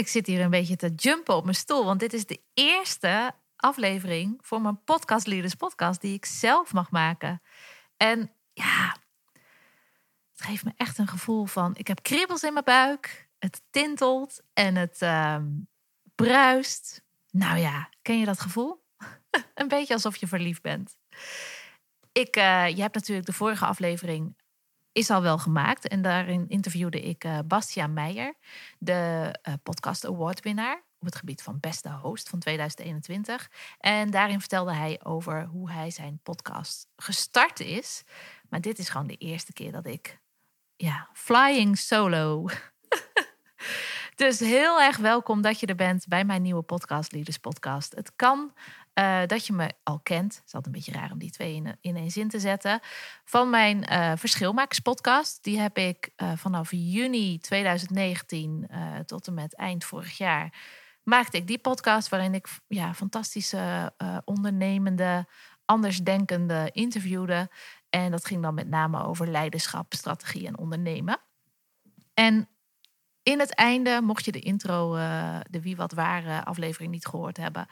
Ik zit hier een beetje te jumpen op mijn stoel, want dit is de eerste aflevering voor mijn Podcast Leaders podcast die ik zelf mag maken. En ja, het geeft me echt een gevoel van, ik heb kriebels in mijn buik, het tintelt en het uh, bruist. Nou ja, ken je dat gevoel? een beetje alsof je verliefd bent. Ik, uh, je hebt natuurlijk de vorige aflevering is al wel gemaakt. En daarin interviewde ik uh, Bastiaan Meijer, de uh, Podcast Award winnaar op het gebied van beste host van 2021. En daarin vertelde hij over hoe hij zijn podcast gestart is. Maar dit is gewoon de eerste keer dat ik, ja, flying solo. dus heel erg welkom dat je er bent bij mijn nieuwe podcast, Leaders Podcast. Het kan uh, dat je me al kent. Het is altijd een beetje raar om die twee in, in één zin te zetten. Van mijn uh, Verschilmakers podcast. Die heb ik uh, vanaf juni 2019 tot en met eind vorig jaar. Maakte ik die podcast waarin ik ja, fantastische ondernemende, andersdenkende interviewde. En dat ging dan met name over leiderschap, strategie en ondernemen. En in het einde, mocht je de intro, de Wie Wat Waar aflevering niet gehoord hebben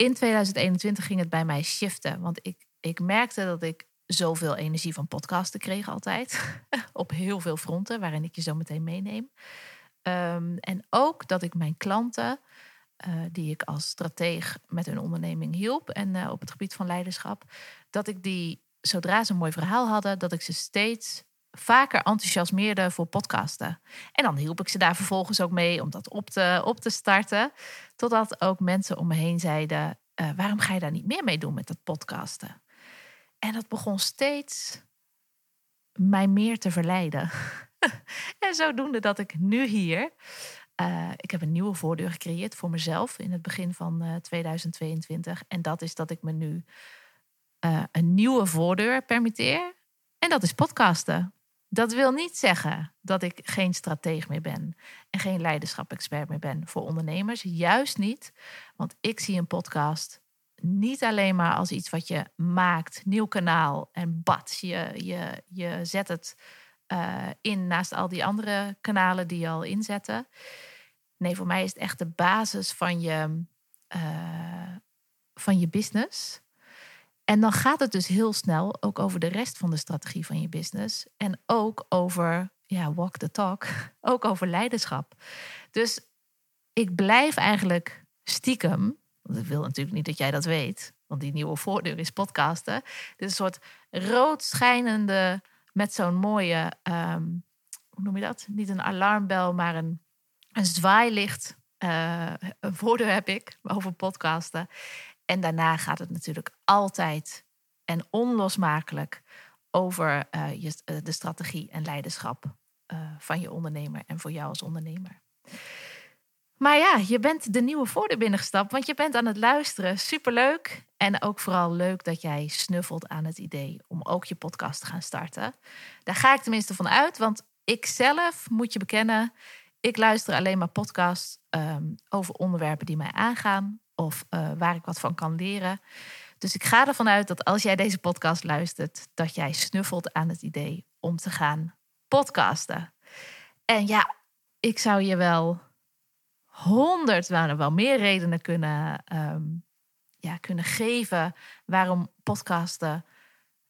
in 2021 ging het bij mij shiften. Want ik, ik merkte dat ik zoveel energie van podcasten kreeg altijd. Op heel veel fronten, waarin ik je zo meteen meeneem. Um, en ook dat ik mijn klanten, uh, die ik als strateeg met hun onderneming hielp en uh, op het gebied van leiderschap, dat ik die, zodra ze een mooi verhaal hadden, dat ik ze steeds vaker enthousiasmeerde voor podcasten. En dan hielp ik ze daar vervolgens ook mee om dat op te, op te starten. Totdat ook mensen om me heen zeiden: uh, waarom ga je daar niet meer mee doen met dat podcasten? En dat begon steeds mij meer te verleiden. en zodoende dat ik nu hier. Uh, ik heb een nieuwe voordeur gecreëerd voor mezelf in het begin van uh, 2022. En dat is dat ik me nu een nieuwe voordeur permitteer. En dat is podcasten. Dat wil niet zeggen dat ik geen strateeg meer ben en geen leiderschap-expert meer ben voor ondernemers. Juist niet, want ik zie een podcast niet alleen maar als iets wat je maakt, nieuw kanaal en bad, je, je, je zet het uh, in naast al die andere kanalen die je al inzetten. Nee, voor mij is het echt de basis van je, uh, van je business. En dan gaat het dus heel snel ook over de rest van de strategie van je business. En ook over, ja, walk the talk. Ook over leiderschap. Dus ik blijf eigenlijk stiekem. Want ik wil natuurlijk niet dat jij dat weet. Want die nieuwe voordeur is podcasten. Dit is een soort rood schijnende met zo'n mooie, um, hoe noem je dat? Niet een alarmbel, maar een, een zwaailicht. Uh, een voordeur heb ik over podcasten. En daarna gaat het natuurlijk altijd en onlosmakelijk over uh, je, uh, de strategie en leiderschap uh, van je ondernemer en voor jou als ondernemer. Maar ja, je bent de nieuwe voordeur binnengestapt, want je bent aan het luisteren. Superleuk. En ook vooral leuk dat jij snuffelt aan het idee om ook je podcast te gaan starten. Daar ga ik tenminste van uit, want ik zelf moet je bekennen, ik luister alleen maar podcasts um, over onderwerpen die mij aangaan of uh, waar ik wat van kan leren. Dus ik ga ervan uit dat als jij deze podcast luistert, dat jij snuffelt aan het idee om te gaan podcasten. En ja, ik zou je wel honderd, nou, wel meer redenen kunnen, um, ja, kunnen geven waarom podcasten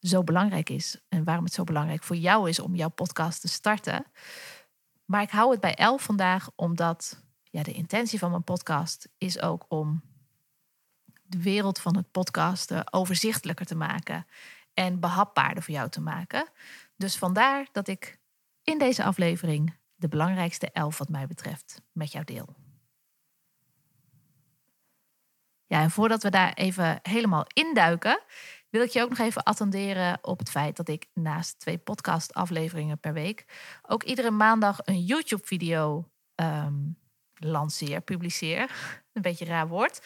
zo belangrijk is. En waarom het zo belangrijk voor jou is om jouw podcast te starten. Maar ik hou het bij elf vandaag, omdat ja, de intentie van mijn podcast is ook om de wereld van het podcasten overzichtelijker te maken en behapbaarder voor jou te maken. Dus vandaar dat ik in deze aflevering de belangrijkste elf wat mij betreft met jou deel. Ja, en voordat we daar even helemaal induiken, wil ik je ook nog even attenderen op het feit dat ik naast twee podcast-afleveringen per week ook iedere maandag een YouTube-video um, lanceer, publiceer. Een beetje raar woord.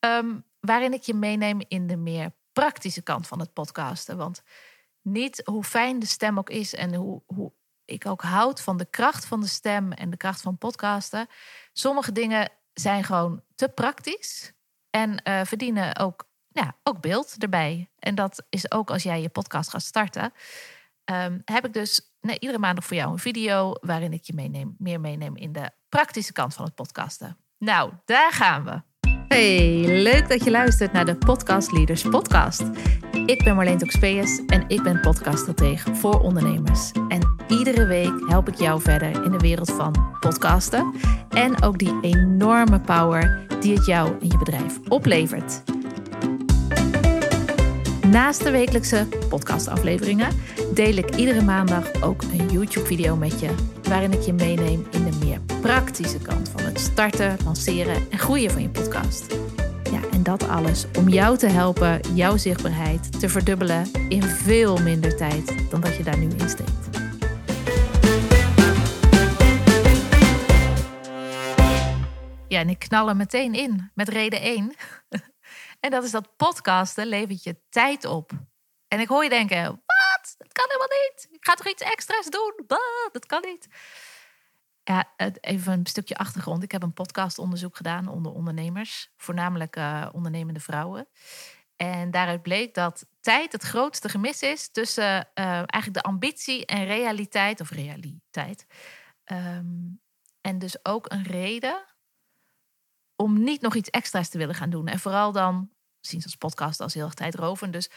Um, waarin ik je meeneem in de meer praktische kant van het podcasten. Want niet hoe fijn de stem ook is en hoe, hoe ik ook houd van de kracht van de stem en de kracht van podcasten. Sommige dingen zijn gewoon te praktisch en uh, verdienen ook, ja, ook beeld erbij. En dat is ook als jij je podcast gaat starten. Um, heb ik dus nee, iedere maand nog voor jou een video waarin ik je meeneem, meer meeneem in de praktische kant van het podcasten. Nou, daar gaan we. Hey, leuk dat je luistert naar de Podcast Leaders Podcast. Ik ben Marleen Toxpeus en ik ben podcaststratege voor ondernemers. En iedere week help ik jou verder in de wereld van podcasten en ook die enorme power die het jou en je bedrijf oplevert. Naast de wekelijkse podcastafleveringen deel ik iedere maandag ook een YouTube-video met je, waarin ik je meeneem in de meer praktische kant van starten, lanceren en groeien van je podcast. Ja, en dat alles om jou te helpen jouw zichtbaarheid te verdubbelen in veel minder tijd dan dat je daar nu in steekt. Ja, en ik knal er meteen in met reden 1. En dat is dat podcasten levert je tijd op. En ik hoor je denken, wat? Dat kan helemaal niet. Ik ga toch iets extra's doen? Wat? Dat kan niet. Ja, even een stukje achtergrond. Ik heb een podcastonderzoek gedaan onder ondernemers, voornamelijk uh, ondernemende vrouwen. En daaruit bleek dat tijd het grootste gemis is tussen uh, eigenlijk de ambitie en realiteit, of realiteit. Um, en dus ook een reden om niet nog iets extra's te willen gaan doen. En vooral dan zien ze als podcast als heel erg tijdrovend. Dus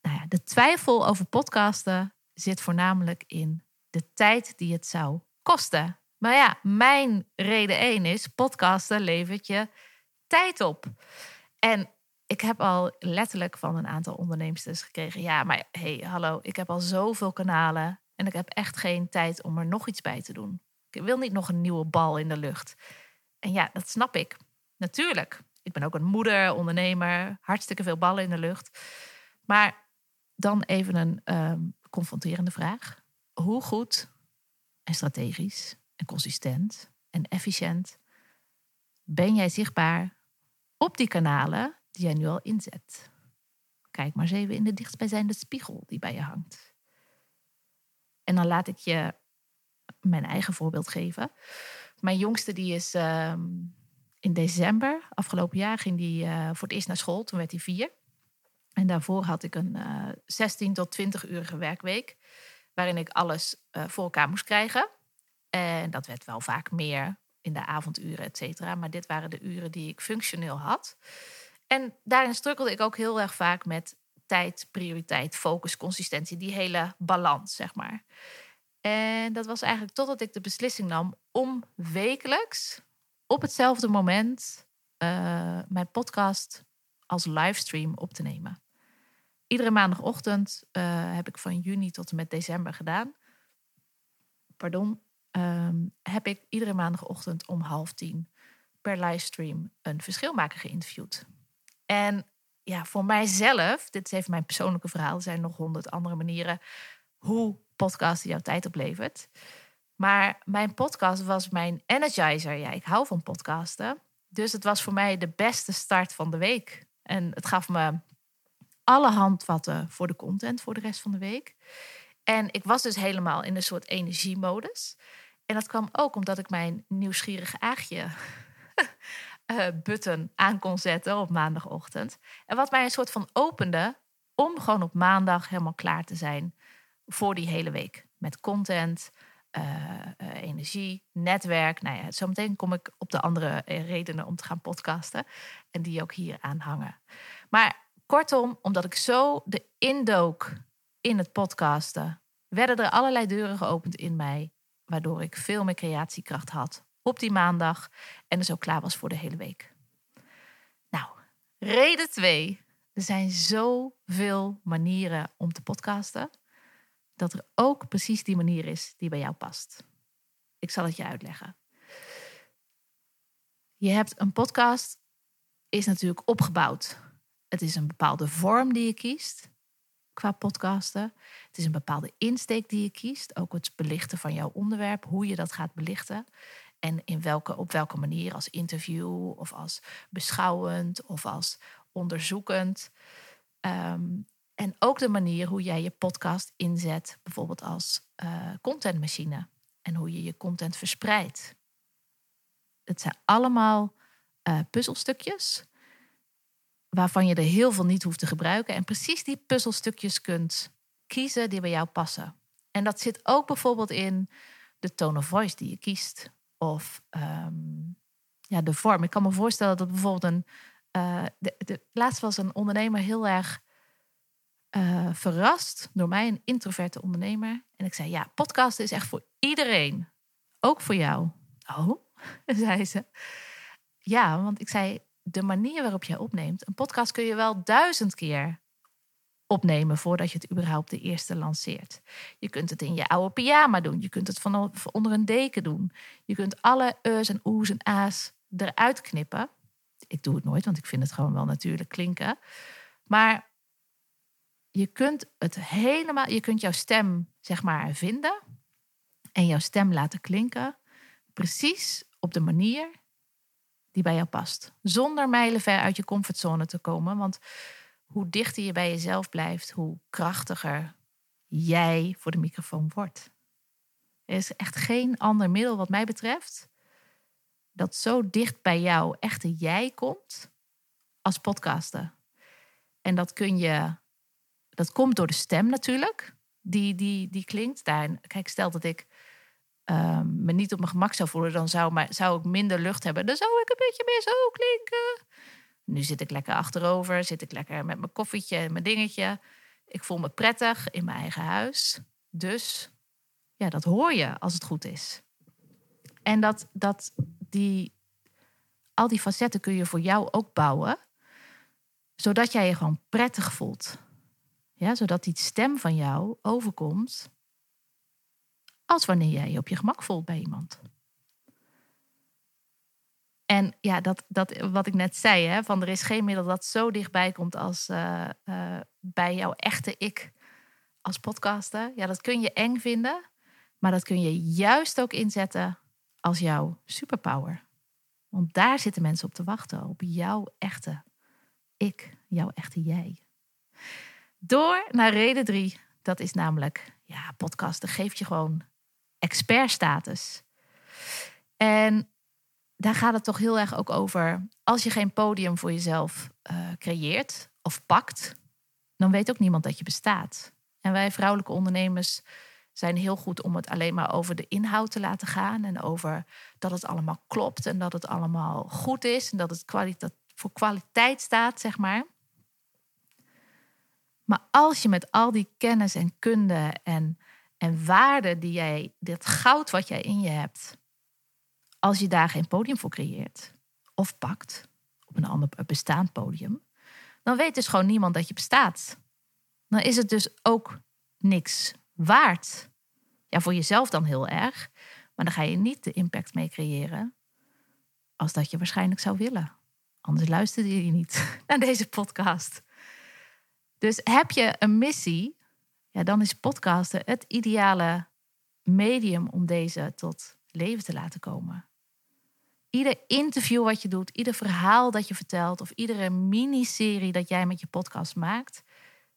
nou ja, de twijfel over podcasten zit voornamelijk in de tijd die het zou kosten. Maar ja, mijn reden één is: podcasten levert je tijd op. En ik heb al letterlijk van een aantal ondernemers gekregen: ja, maar hey, hallo, ik heb al zoveel kanalen en ik heb echt geen tijd om er nog iets bij te doen. Ik wil niet nog een nieuwe bal in de lucht. En ja, dat snap ik. Natuurlijk. Ik ben ook een moeder, ondernemer, hartstikke veel ballen in de lucht. Maar dan even een ehm, confronterende vraag. Hoe goed en strategisch en consistent en efficiënt ben jij zichtbaar op die kanalen die jij nu al inzet? Kijk maar eens even in de dichtstbijzijnde spiegel die bij je hangt. En dan laat ik je mijn eigen voorbeeld geven. Mijn jongste die is ehm, in december afgelopen jaar ging hij uh, voor het eerst naar school. Toen werd hij vier. En daarvoor had ik een uh, 16 tot 20 urige werkweek. Waarin ik alles uh, voor elkaar moest krijgen. En dat werd wel vaak meer in de avonduren, et cetera. Maar dit waren de uren die ik functioneel had. En daarin strukkelde ik ook heel erg vaak met tijd, prioriteit, focus, consistentie. Die hele balans, zeg maar. En dat was eigenlijk totdat ik de beslissing nam om wekelijks op hetzelfde moment uh, mijn podcast als livestream op te nemen. Iedere maandagochtend uh, heb ik van juni tot en met december gedaan. Pardon. Um, heb ik iedere maandagochtend om half tien per livestream een verschilmaker geïnterviewd. En ja, voor mijzelf, dit is even mijn persoonlijke verhaal, er zijn nog honderd andere manieren hoe podcasten jouw tijd oplevert. Maar mijn podcast was mijn energizer. Ja, ik hou van podcasten. Dus het was voor mij de beste start van de week. En het gaf me alle handvatten voor de content voor de rest van de week. En ik was dus helemaal in een soort energiemodus. En dat kwam ook omdat ik mijn nieuwsgierige aagje uh, button aan kon zetten op maandagochtend. En wat mij een soort van opende om gewoon op maandag helemaal klaar te zijn voor die hele week. Met content, uh, energie, netwerk. Nou ja, zometeen kom ik op de andere eh, redenen om te gaan podcasten. En die ook hier aan hangen. Maar kortom, omdat ik zo de indook in het podcasten, werden er allerlei deuren geopend in mij. Waardoor ik veel meer creatiekracht had op die maandag. En dus ook klaar was voor de hele week. Nou, reden 2. Er zijn zoveel manieren om te podcasten dat er ook precies die manier is die bij jou past. Ik zal het je uitleggen. Je hebt een podcast, is natuurlijk opgebouwd. Het is een bepaalde vorm die je kiest qua podcasten. Het is een bepaalde insteek die je kiest. Ook het belichten van jouw onderwerp, hoe je dat gaat belichten. En in welke, op welke manier, als interview of als beschouwend of als onderzoekend. Um, en ook de manier hoe jij je podcast inzet, bijvoorbeeld als uh, contentmachine. En hoe je je content verspreidt. Het zijn allemaal uh, puzzelstukjes waarvan je er heel veel niet hoeft te gebruiken. En precies die puzzelstukjes kunt kiezen die bij jou passen. En dat zit ook bijvoorbeeld in de tone of voice die je kiest. of ehm, ja, de vorm. Ik kan me voorstellen dat bijvoorbeeld een. Uh, de, laatst was een ondernemer heel erg uh, verrast door mij, een introverte ondernemer. En ik zei: Ja, podcasten is echt voor iedereen. Ook voor jou. Oh, zei ze. Ja, want ik zei: De manier waarop jij opneemt, een podcast kun je wel duizend keer opnemen voordat je het überhaupt de eerste lanceert. Je kunt het in je oude pyjama doen. Je kunt het van onder een deken doen. Je kunt alle e's en oe's en a's eruit knippen. Ik doe het nooit, want ik vind het gewoon wel natuurlijk klinken. Maar je kunt het helemaal, je kunt jouw stem zeg maar vinden en jouw stem laten klinken precies op de manier die bij jou past. Zonder mijlenver uit je comfortzone te komen, want hoe dichter je bij jezelf blijft, hoe krachtiger jij voor de microfoon wordt. Er is echt geen ander middel wat mij betreft dat zo dicht bij jou echte jij komt als podcasten. En dat kun je, dat komt door de stem natuurlijk, die, die, die klinkt. Daar, kijk, stel dat ik um, me niet op mijn gemak zou voelen, dan zou, maar, zou ik minder lucht hebben. Dan zou ik een beetje meer zo klinken. Nu zit ik lekker achterover, zit ik lekker met mijn koffietje en mijn dingetje. Ik voel me prettig in mijn eigen huis. Dus ja, dat hoor je als het goed is. En dat, dat die, al die facetten kun je voor jou ook bouwen, zodat jij je gewoon prettig voelt. Ja, zodat die stem van jou overkomt als wanneer jij je op je gemak voelt bij iemand. En ja, dat, dat, wat ik net zei, hè, van er is geen middel dat zo dichtbij komt als uh, uh, bij jouw echte ik als podcaster. Ja, dat kun je eng vinden, maar dat kun je juist ook inzetten als jouw superpower. Want daar zitten mensen op te wachten, op jouw echte ik, jouw echte jij. Door naar reden drie, dat is namelijk, ja, podcasten geeft je gewoon expertstatus. En daar gaat het toch heel erg ook over. Als je geen podium voor jezelf uh, creëert of pakt, dan weet ook niemand dat je bestaat. En wij vrouwelijke ondernemers zijn heel goed om het alleen maar over de inhoud te laten gaan. En over dat het allemaal klopt en dat het allemaal goed is. En dat het voor kwaliteit staat, zeg maar. Maar als je met al die kennis en kunde en, en waarde die jij, dit goud wat jij in je hebt, als je daar geen podium voor creëert of pakt op een ander bestaand podium, dan weet dus gewoon niemand dat je bestaat. Dan is het dus ook niks waard. Ja, voor jezelf dan heel erg, maar dan ga je niet de impact mee creëren als dat je waarschijnlijk zou willen. Anders luisterde je niet naar deze podcast. Dus heb je een missie, ja, dan is podcasten het ideale medium om deze tot leven te laten komen. Ieder interview wat je doet, ieder verhaal dat je vertelt of iedere miniserie dat jij met je podcast maakt,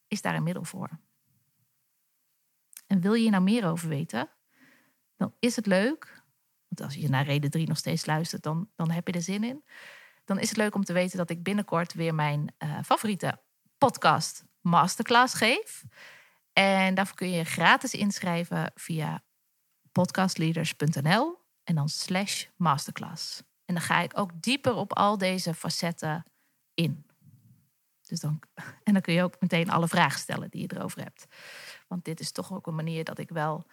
is daar een middel voor. En wil je hier nou meer over weten, dan is het leuk, want als je naar reden 3 nog steeds luistert, dan, dan heb je er zin in. Dan is het leuk om te weten dat ik binnenkort weer mijn uh, favoriete podcast masterclass geef. En daarvoor kun je gratis inschrijven via podcastleaders.nl en dan slash masterclass. En dan ga ik ook dieper op al deze facetten in. Dus dan, en dan kun je ook meteen alle vragen stellen die je erover hebt. Want dit is toch ook een manier dat ik wel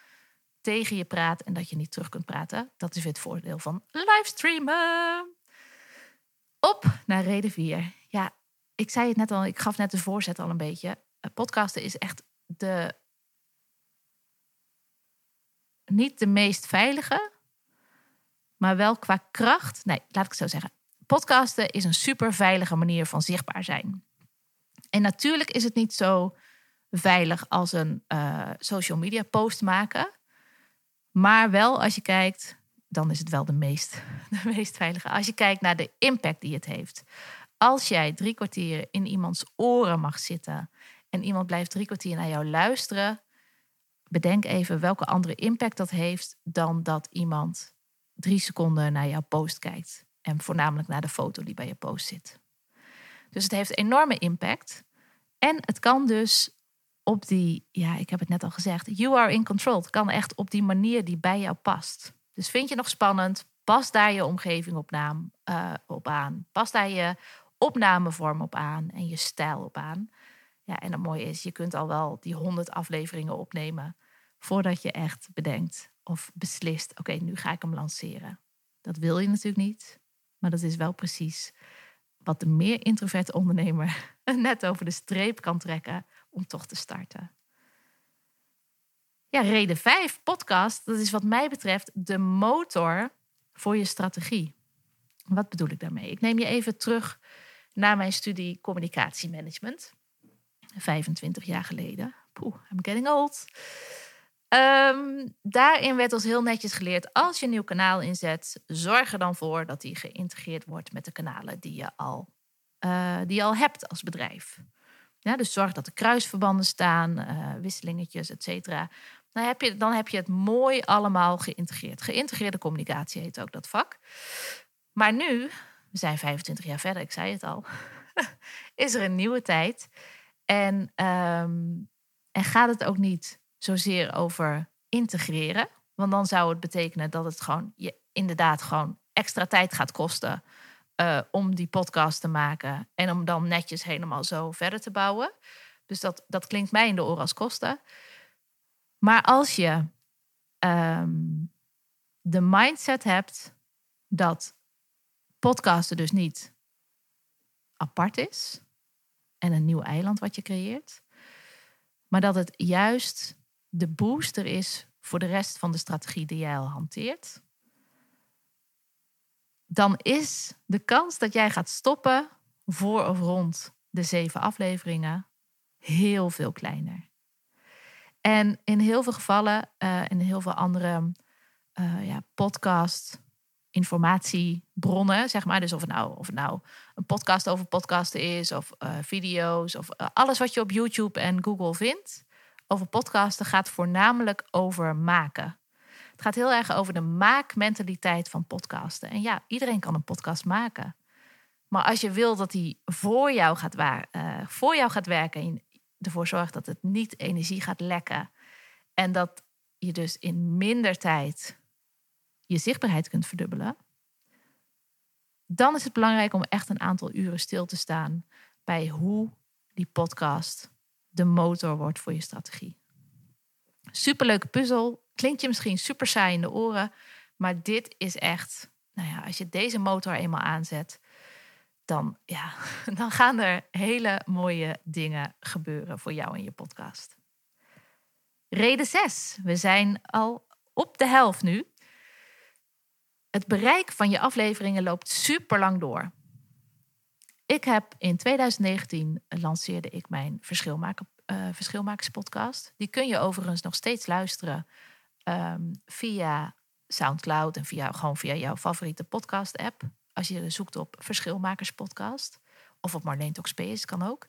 tegen je praat en dat je niet terug kunt praten. Dat is weer het voordeel van livestreamen. Op naar reden 4. Ja, ik zei het net al, ik gaf net de voorzet al een beetje. Podcasten is echt de. Niet de meest veilige, maar wel qua kracht. Nee, laat ik het zo zeggen. Podcasten is een super veilige manier van zichtbaar zijn. En natuurlijk is het niet zo veilig als een uh, social media post maken. Maar wel als je kijkt, dan is het wel de meest, de meest veilige. Als je kijkt naar de impact die het heeft. Als jij drie kwartier in iemands oren mag zitten en iemand blijft drie kwartier naar jou luisteren, bedenk even welke andere impact dat heeft dan dat iemand drie seconden naar jouw post kijkt. En voornamelijk naar de foto die bij je post zit. Dus het heeft enorme impact. En het kan dus op die, ja, ik heb het net al gezegd, you are in control. Het kan echt op die manier die bij jou past. Dus vind je nog spannend? Pas daar je omgeving op, naam, eh, op aan. Pas daar je opnamevorm op aan en je stijl op aan. Ja, en het mooie is, je kunt al wel die honderd afleveringen opnemen voordat je echt bedenkt of beslist: oké, nu ga ik hem lanceren. Dat wil je natuurlijk niet, maar dat is wel precies wat de meer introverte ondernemer net over de streep kan trekken om toch te starten. Ja, reden 5, podcast, dat is wat mij betreft de motor voor je strategie. Wat bedoel ik daarmee? Ik neem je even terug naar mijn studie communicatiemanagement. 25 jaar geleden. Poeh, I'm getting old. Um, daarin werd ons heel netjes geleerd: als je een nieuw kanaal inzet, zorg er dan voor dat die geïntegreerd wordt met de kanalen die je al, uh, die je al hebt als bedrijf. Ja, dus zorg dat er kruisverbanden staan, uh, wisselingetjes, et cetera. Dan heb, je, dan heb je het mooi allemaal geïntegreerd. Geïntegreerde communicatie heet ook dat vak. Maar nu, we zijn 25 jaar verder, ik zei het al, is er een nieuwe tijd. En, um, en gaat het ook niet zozeer over integreren. Want dan zou het betekenen dat het gewoon je inderdaad gewoon extra tijd gaat kosten uh, om die podcast te maken. En om dan netjes helemaal zo verder te bouwen. Dus dat, dat klinkt mij in de oren als kosten. Maar als je um, de mindset hebt dat podcasten dus niet apart is en een nieuw eiland wat je creëert, maar dat het juist de booster is voor de rest van de strategie die jij al hanteert, dan is de kans dat jij gaat stoppen voor of rond de zeven afleveringen heel veel kleiner. En in heel veel gevallen, uh, in heel veel andere uh, ja, podcast, informatiebronnen, zeg maar. Dus of het nou, of het nou een podcast over podcasten is, of uh, video's, of alles wat je op YouTube en Google vindt over podcasten gaat voornamelijk over maken. Het gaat heel erg over de maakmentaliteit van podcasten. En ja, iedereen kan een podcast maken. Maar als je wil dat die voor jou gaat, uh, voor jou gaat werken en ervoor zorgt dat het niet energie gaat lekken en dat je dus in minder tijd je zichtbaarheid kunt verdubbelen, dan is het belangrijk om echt een aantal uren stil te staan bij hoe die podcast de motor wordt voor je strategie. Superleuke puzzel. Klinkt je misschien super saai in de oren. Maar dit is echt, nou ja, als je deze motor eenmaal aanzet, dan, ja, dan gaan er hele mooie dingen gebeuren voor jou in je podcast. Reden 6. We zijn al op de helft nu. Het bereik van je afleveringen loopt super lang door. Ik heb in 2019 lanceerde ik mijn verschilmaker, uh, verschilmakerspodcast. Die kun je overigens nog steeds luisteren um, via SoundCloud en via, gewoon via jouw favoriete podcast app. Als je zoekt op Verschilmakerspodcast. Of op Marleen Talk Space, kan ook.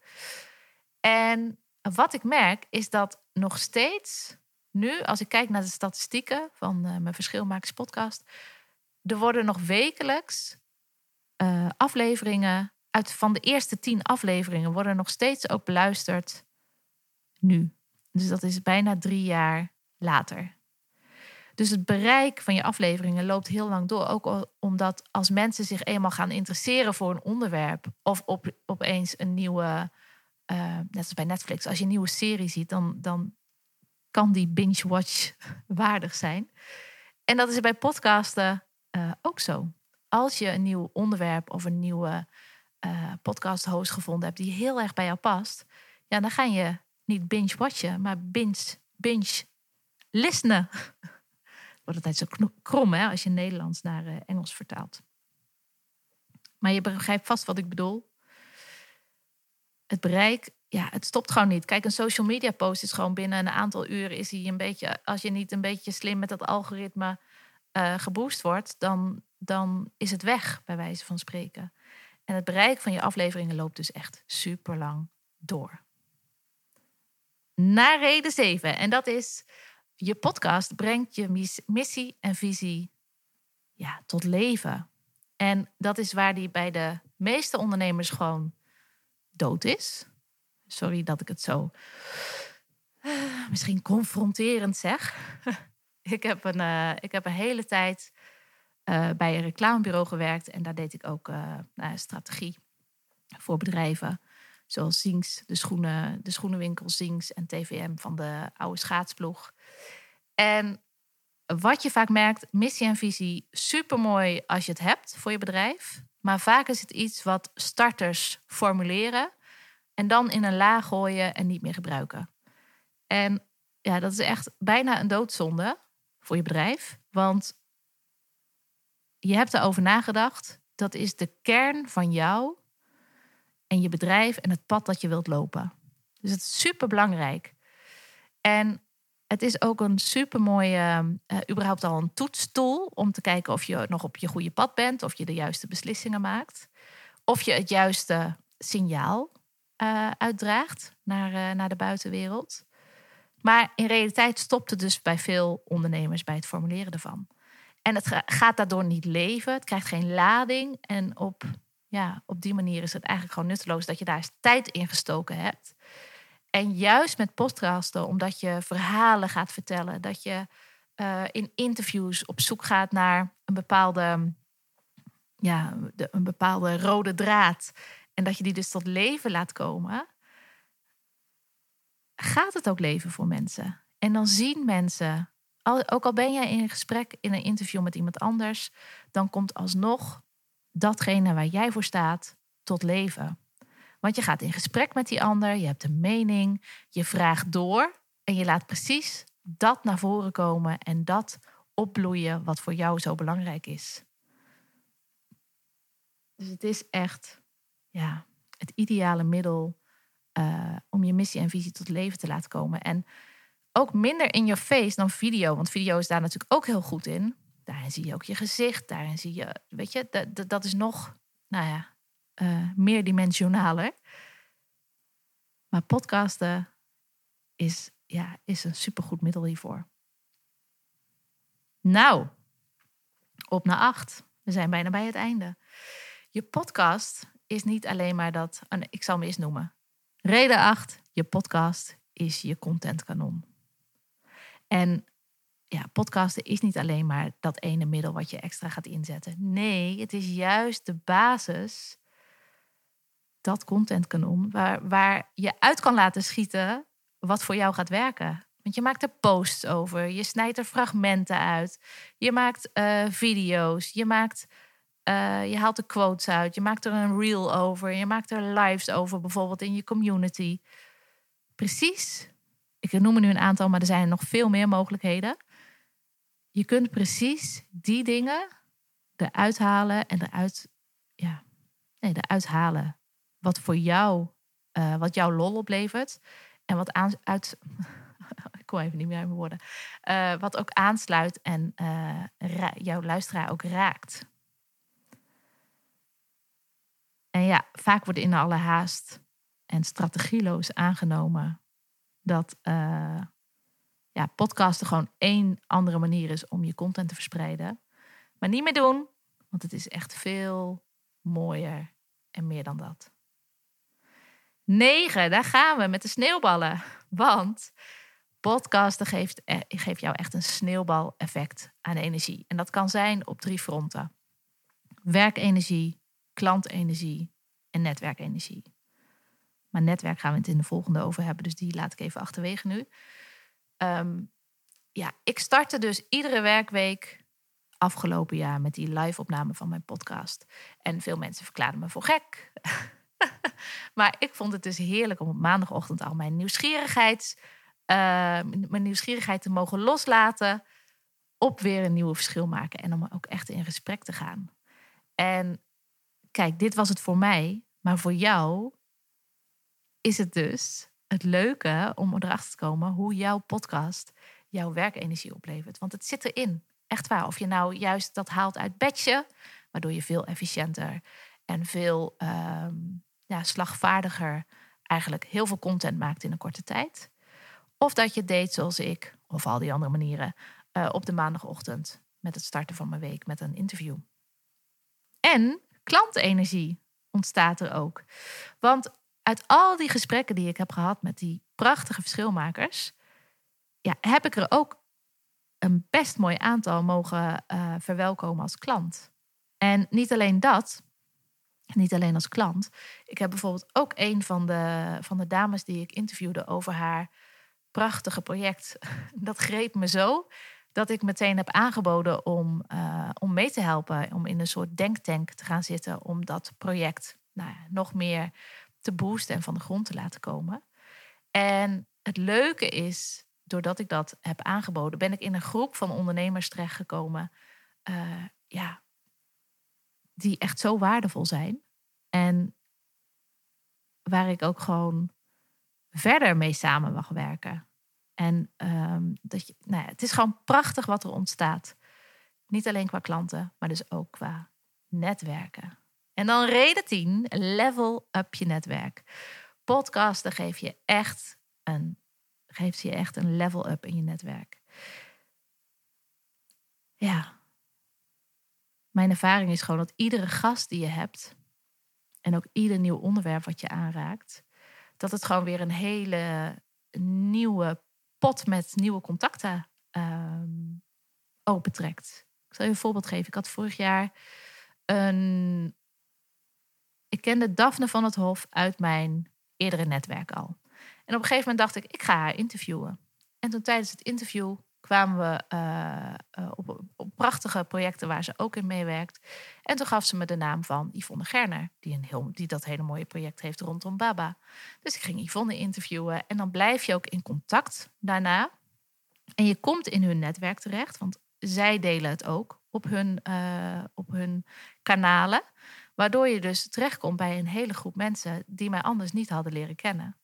En wat ik merk is dat nog steeds nu, als ik kijk naar de statistieken van uh, mijn Verschilmakerspodcast, er worden nog wekelijks uh, afleveringen uit van de eerste tien afleveringen worden nog steeds ook beluisterd nu. Dus dat is bijna drie jaar later. Dus het bereik van je afleveringen loopt heel lang door. Ook omdat als mensen zich eenmaal gaan interesseren voor een onderwerp of op, opeens een nieuwe, uh, net als bij Netflix, als je een nieuwe serie ziet, dan, dan kan die binge-watch waardig zijn. En dat is bij podcasten uh, ook zo. Als je een nieuw onderwerp of een nieuwe uh, podcast-host gevonden hebt die heel erg bij jou past, ja, dan ga je niet binge-watchen, maar binge, binge listenen. Wordt altijd zo krom hè, als je Nederlands naar uh, Engels vertaalt. Maar je begrijpt vast wat ik bedoel. Het bereik, ja, het stopt gewoon niet. Kijk, een social media post is gewoon binnen een aantal uren is hij een beetje, als je niet een beetje slim met dat algoritme uh, geboost wordt, dan, dan is het weg, bij wijze van spreken. En het bereik van je afleveringen loopt dus echt super lang door. Naar reden 7. En dat is, je podcast brengt je missie en visie ja, tot leven. En dat is waar die bij de meeste ondernemers gewoon dood is. Sorry dat ik het zo uh, misschien confronterend zeg. ik, heb een, uh, ik heb een hele tijd eh, bij een reclamebureau gewerkt. En daar deed ik ook uh, nou, strategie voor bedrijven. Zoals Zinks, de, schoenen, de schoenenwinkel Zinks en TVM van de oude schaatsploeg. En wat je vaak merkt, missie en visie, super mooi als je het hebt voor je bedrijf. Maar vaak is het iets wat starters formuleren en dan in een laag gooien en niet meer gebruiken. En ja, dat is echt bijna een doodzonde voor je bedrijf. Want je hebt erover nagedacht. Dat is de kern van jou en je bedrijf en het pad dat je wilt lopen. Dus het is super belangrijk. En het is ook een super mooie, uh, überhaupt al een toetstoel om te kijken of je nog op je goede pad bent, of je de juiste beslissingen maakt, of je het juiste signaal uh, uitdraagt naar, uh, naar de buitenwereld. Maar in realiteit stopt het dus bij veel ondernemers bij het formuleren ervan. En het gaat daardoor niet leven, het krijgt geen lading. En op, ja, op die manier is het eigenlijk gewoon nutteloos dat je daar tijd in gestoken hebt. En juist met podcasten, omdat je verhalen gaat vertellen, dat je uh, in interviews op zoek gaat naar een bepaalde, ja, een bepaalde rode draad. En dat je die dus tot leven laat komen, gaat het ook leven voor mensen. En dan zien mensen, ook al ben jij in een gesprek, in een interview met iemand anders, dan komt alsnog datgene waar jij voor staat tot leven. Want je gaat in gesprek met die ander, je hebt een mening, je vraagt door en je laat precies dat naar voren komen en dat opbloeien wat voor jou zo belangrijk is. Dus het is echt ja, het ideale middel uh, om je missie en visie tot leven te laten komen. En ook minder in je face dan video, want video is daar natuurlijk ook heel goed in. Daarin zie je ook je gezicht, daarin zie je, weet je, dat, is nog, nou ja, uh, meerdimensionaler. Maar podcasten is, ja, is een supergoed middel hiervoor. Nou, op naar acht. We zijn bijna bij het einde. Je podcast is niet alleen maar dat. Oh ik zal hem eens noemen. Reden 8. Je podcast is je contentkanon. En ja, podcasten is niet alleen maar dat ene middel wat je extra gaat inzetten. Nee, het is juist de basis, dat contentkanon, waar, waar je uit kan laten schieten wat voor jou gaat werken. Want je maakt er posts over, je snijdt er fragmenten uit, je maakt uh, video's, je maakt uh, je haalt er quotes uit. Je maakt er een reel over. Je maakt er lives over, bijvoorbeeld in je community. Precies. Ik noem er nu een aantal, maar er zijn nog veel meer mogelijkheden. Je kunt precies die dingen eruit halen en eruit, ja, nee, eruit halen. Wat voor jou, uh, wat jouw lol oplevert. En wat aan, uit. ik kom even niet meer uit mijn woorden. Uh, wat ook aansluit en jouw luisteraar ook raakt. En ja, vaak wordt in alle haast en strategieloos aangenomen dat uh, ja, podcasten gewoon één andere manier is om je content te verspreiden. Maar niet meer doen, want het is echt veel mooier en meer dan dat. 9, daar gaan we met de sneeuwballen. Want podcasten geeft, eh, geeft jou echt een sneeuwbal-effect aan energie. En dat kan zijn op drie fronten: werkenergie, klantenergie en netwerkenergie. Maar netwerk gaan we het in de volgende over hebben, dus die laat ik even achterwege nu. Ehm, ja, ik startte dus iedere werkweek afgelopen jaar met die live-opname van mijn podcast. En veel mensen verklaarden me voor gek. maar ik vond het dus heerlijk om op maandagochtend al mijn nieuwsgierigheid, uh, mijn nieuwsgierigheid te mogen loslaten. Op weer een nieuwe verschil maken en om ook echt in gesprek te gaan. En kijk, dit was het voor mij, maar voor jou is het dus het leuke om erachter te komen hoe jouw podcast jouw werkenergie oplevert. Want het zit erin. Echt waar. Of je nou juist dat haalt uit bedje, waardoor je veel efficiënter en veel ehm, ja, slagvaardiger eigenlijk heel veel content maakt in een korte tijd. Of dat je deed zoals ik, of al die andere manieren, uh, op de maandagochtend met het starten van mijn week met een interview. En klantenergie ontstaat er ook. Want uit al die gesprekken die ik heb gehad met die prachtige verschilmakers, ja, heb ik er ook een best mooi aantal mogen uh, verwelkomen als klant. En niet alleen dat, niet alleen als klant. Ik heb bijvoorbeeld ook een van de, van de dames die ik interviewde over haar prachtige project. Dat greep me zo dat ik meteen heb aangeboden om, uh, om mee te helpen. Om in een soort denktank te gaan zitten. Om dat project nou, nog meer te boosten en van de grond te laten komen. En het leuke is, doordat ik dat heb aangeboden, ben ik in een groep van ondernemers terechtgekomen. Uh, ja, die echt zo waardevol zijn. En waar ik ook gewoon verder mee samen mag werken. En um, dat je, nou ja, het is gewoon prachtig wat er ontstaat. Niet alleen qua klanten, maar dus ook qua netwerken. En dan reden 10, level up je netwerk. Podcasten geeft je echt een, geeft je echt een level up in je netwerk. Ja. Mijn ervaring is gewoon dat iedere gast die je hebt, en ook ieder nieuw onderwerp wat je aanraakt, dat het gewoon weer een hele nieuwe pot met nieuwe contacten um, opentrekt. Ik zal je een voorbeeld geven. Ik had vorig jaar een. Ik kende Daphne van het Hof uit mijn eerdere netwerk al. En op een gegeven moment dacht ik, ik ga haar interviewen. En toen tijdens het interview kwamen we uh, uh, op, prachtige projecten waar ze ook in meewerkt. En toen gaf ze me de naam van Yvonne Gerner, die, een heel, die dat hele mooie project heeft rondom Baba. Dus ik ging Yvonne interviewen en dan blijf je ook in contact daarna. En je komt in hun netwerk terecht, want zij delen het ook op hun, uh, op hun kanalen. Waardoor je dus terechtkomt bij een hele groep mensen die mij anders niet hadden leren kennen.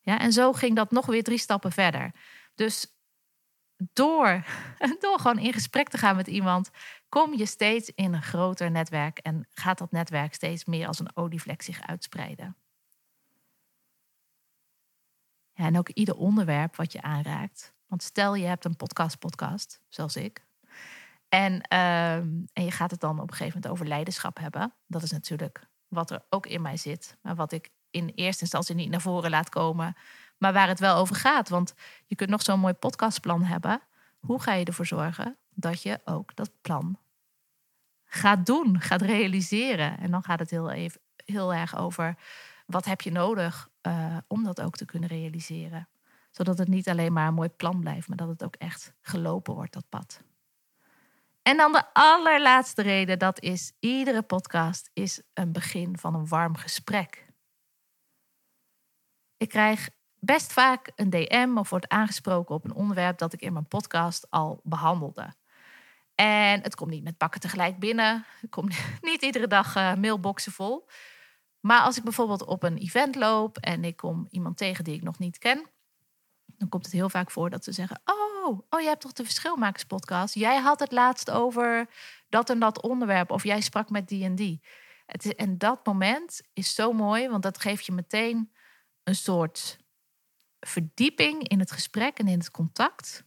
Ja, en zo ging dat nog weer drie stappen verder. Dus door, door gewoon in gesprek te gaan met iemand, kom je steeds in een groter netwerk en gaat dat netwerk steeds meer als een olievlek zich uitspreiden. Ja, en ook ieder onderwerp wat je aanraakt. Want stel je hebt een podcast-podcast, zoals ik. En, ehm, en je gaat het dan op een gegeven moment over leiderschap hebben. Dat is natuurlijk wat er ook in mij zit. Maar wat ik in eerste instantie niet naar voren laat komen maar waar het wel over gaat. Want je kunt nog zo'n mooi podcastplan hebben. Hoe ga je ervoor zorgen dat je ook dat plan gaat doen, gaat realiseren? En dan gaat het heel, even, heel erg over wat heb je nodig uh, om dat ook te kunnen realiseren. Zodat het niet alleen maar een mooi plan blijft, maar dat het ook echt gelopen wordt, dat pad. En dan de allerlaatste reden, dat is iedere podcast is een begin van een warm gesprek. Ik krijg best vaak een DM of wordt aangesproken op een onderwerp dat ik in mijn podcast al behandelde. En het komt niet met pakken tegelijk binnen. Het komt niet iedere dag uh, mailboxen vol. Maar als ik bijvoorbeeld op een event loop en ik kom iemand tegen die ik nog niet ken, dan komt het heel vaak voor dat ze zeggen: Oh, oh je hebt toch de Verschilmakerspodcast? Jij had het laatst over dat en dat onderwerp, of jij sprak met die en die. En dat moment is zo mooi, want dat geeft je meteen een soort verdieping in het gesprek en in het contact.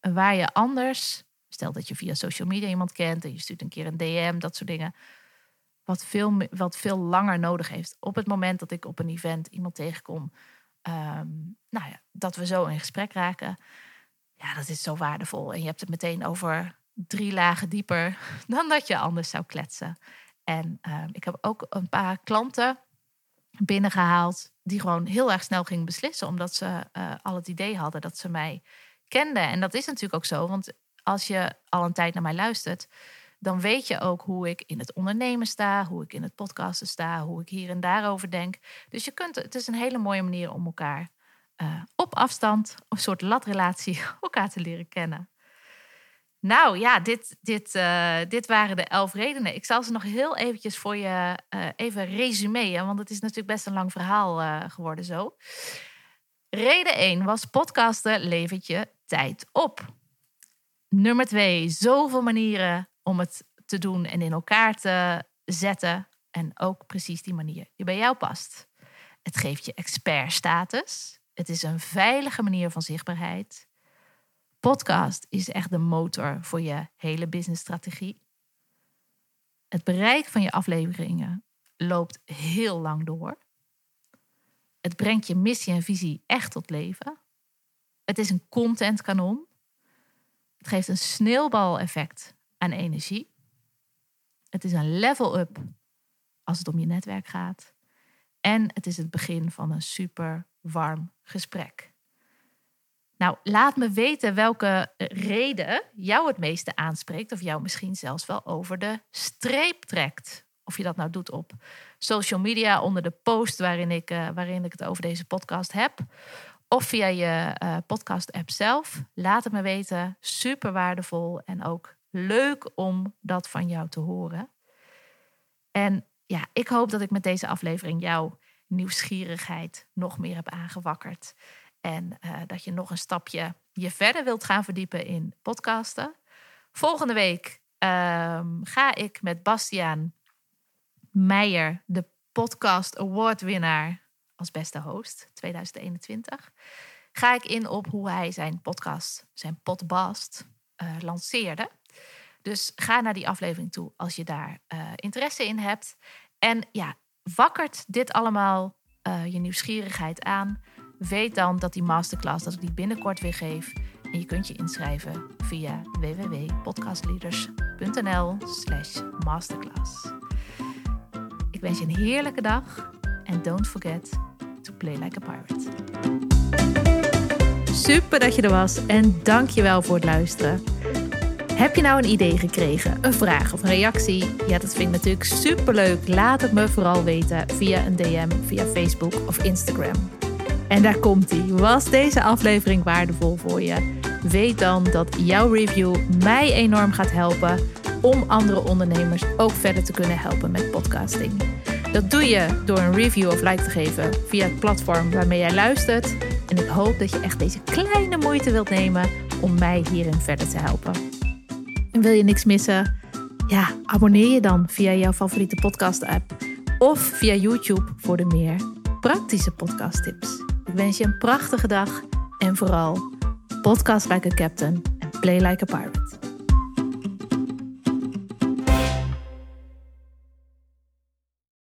Waar je anders, stel dat je via social media iemand kent en je stuurt een keer een DM, dat soort dingen. Wat veel, wat veel langer nodig heeft. Op het moment dat ik op een event iemand tegenkom, ehm, nou ja, dat we zo in gesprek raken. Ja, dat is zo waardevol. En je hebt het meteen over drie lagen dieper dan dat je anders zou kletsen. En ehm, ik heb ook een paar klanten binnengehaald. Die gewoon heel erg snel gingen beslissen. Omdat ze uh, al het idee hadden dat ze mij kenden. En dat is natuurlijk ook zo. Want als je al een tijd naar mij luistert. Dan weet je ook hoe ik in het ondernemen sta. Hoe ik in het podcasten sta. Hoe ik hier en daarover denk. Dus je kunt, het is een hele mooie manier om elkaar uh, op afstand. Een soort latrelatie elkaar te leren kennen. Nou ja, dit, dit, uh, dit waren de elf redenen. Ik zal ze nog heel eventjes voor je uh, even resumeren, want het is natuurlijk best een lang verhaal uh, geworden zo. Reden 1 was podcasten levert je tijd op. Nummer 2, zoveel manieren om het te doen en in elkaar te zetten. En ook precies die manier die bij jou past. Het geeft je expertstatus. Het is een veilige manier van zichtbaarheid. Podcast is echt de motor voor je hele businessstrategie. Het bereik van je afleveringen loopt heel lang door. Het brengt je missie en visie echt tot leven. Het is een contentkanon. Het geeft een sneeuwbaleffect aan energie. Het is een level-up als het om je netwerk gaat. En het is het begin van een super warm gesprek. Nou, laat me weten welke reden jou het meeste aanspreekt, of jou misschien zelfs wel over de streep trekt. Of je dat nou doet op social media onder de post waarin ik, uh, waarin ik het over deze podcast heb. Of via je uh, podcast-app zelf. Laat het me weten. Super waardevol en ook leuk om dat van jou te horen. En ja, ik hoop dat ik met deze aflevering jouw nieuwsgierigheid nog meer heb aangewakkerd. En uh, dat je nog een stapje je verder wilt gaan verdiepen in podcasten. Volgende week um, ga ik met Bastiaan Meijer, de Podcast Award winnaar als beste host 2021, ga ik in op hoe hij zijn podcast, zijn podcast, uh, lanceerde. Dus ga naar die aflevering toe als je daar uh, interesse in hebt. En ja, wakkert dit allemaal je nieuwsgierigheid aan. Weet dan dat die masterclass, dat ik die binnenkort weer geef. En je kunt je inschrijven via www.podcastleaders.nl slash masterclass. Ik wens je een heerlijke dag. En don't forget to play like a pirate. Super dat je er was en dank je wel voor het luisteren. Heb je nou een idee gekregen, een vraag of een reactie? Ja, dat vind ik natuurlijk superleuk. Laat het me vooral weten via een DM, via Facebook of Instagram. En daar komt ie. Was deze aflevering waardevol voor je? Weet dan dat jouw review mij enorm gaat helpen om andere ondernemers ook verder te kunnen helpen met podcasting. Dat doe je door een review of like te geven via het platform waarmee jij luistert. En ik hoop dat je echt deze kleine moeite wilt nemen om mij hierin verder te helpen. En wil je niks missen? Ja, abonneer je dan via jouw favoriete podcast-app of via YouTube voor de meer praktische podcasttips. Ik wens je een prachtige dag en vooral podcast like a captain and play like a pirate.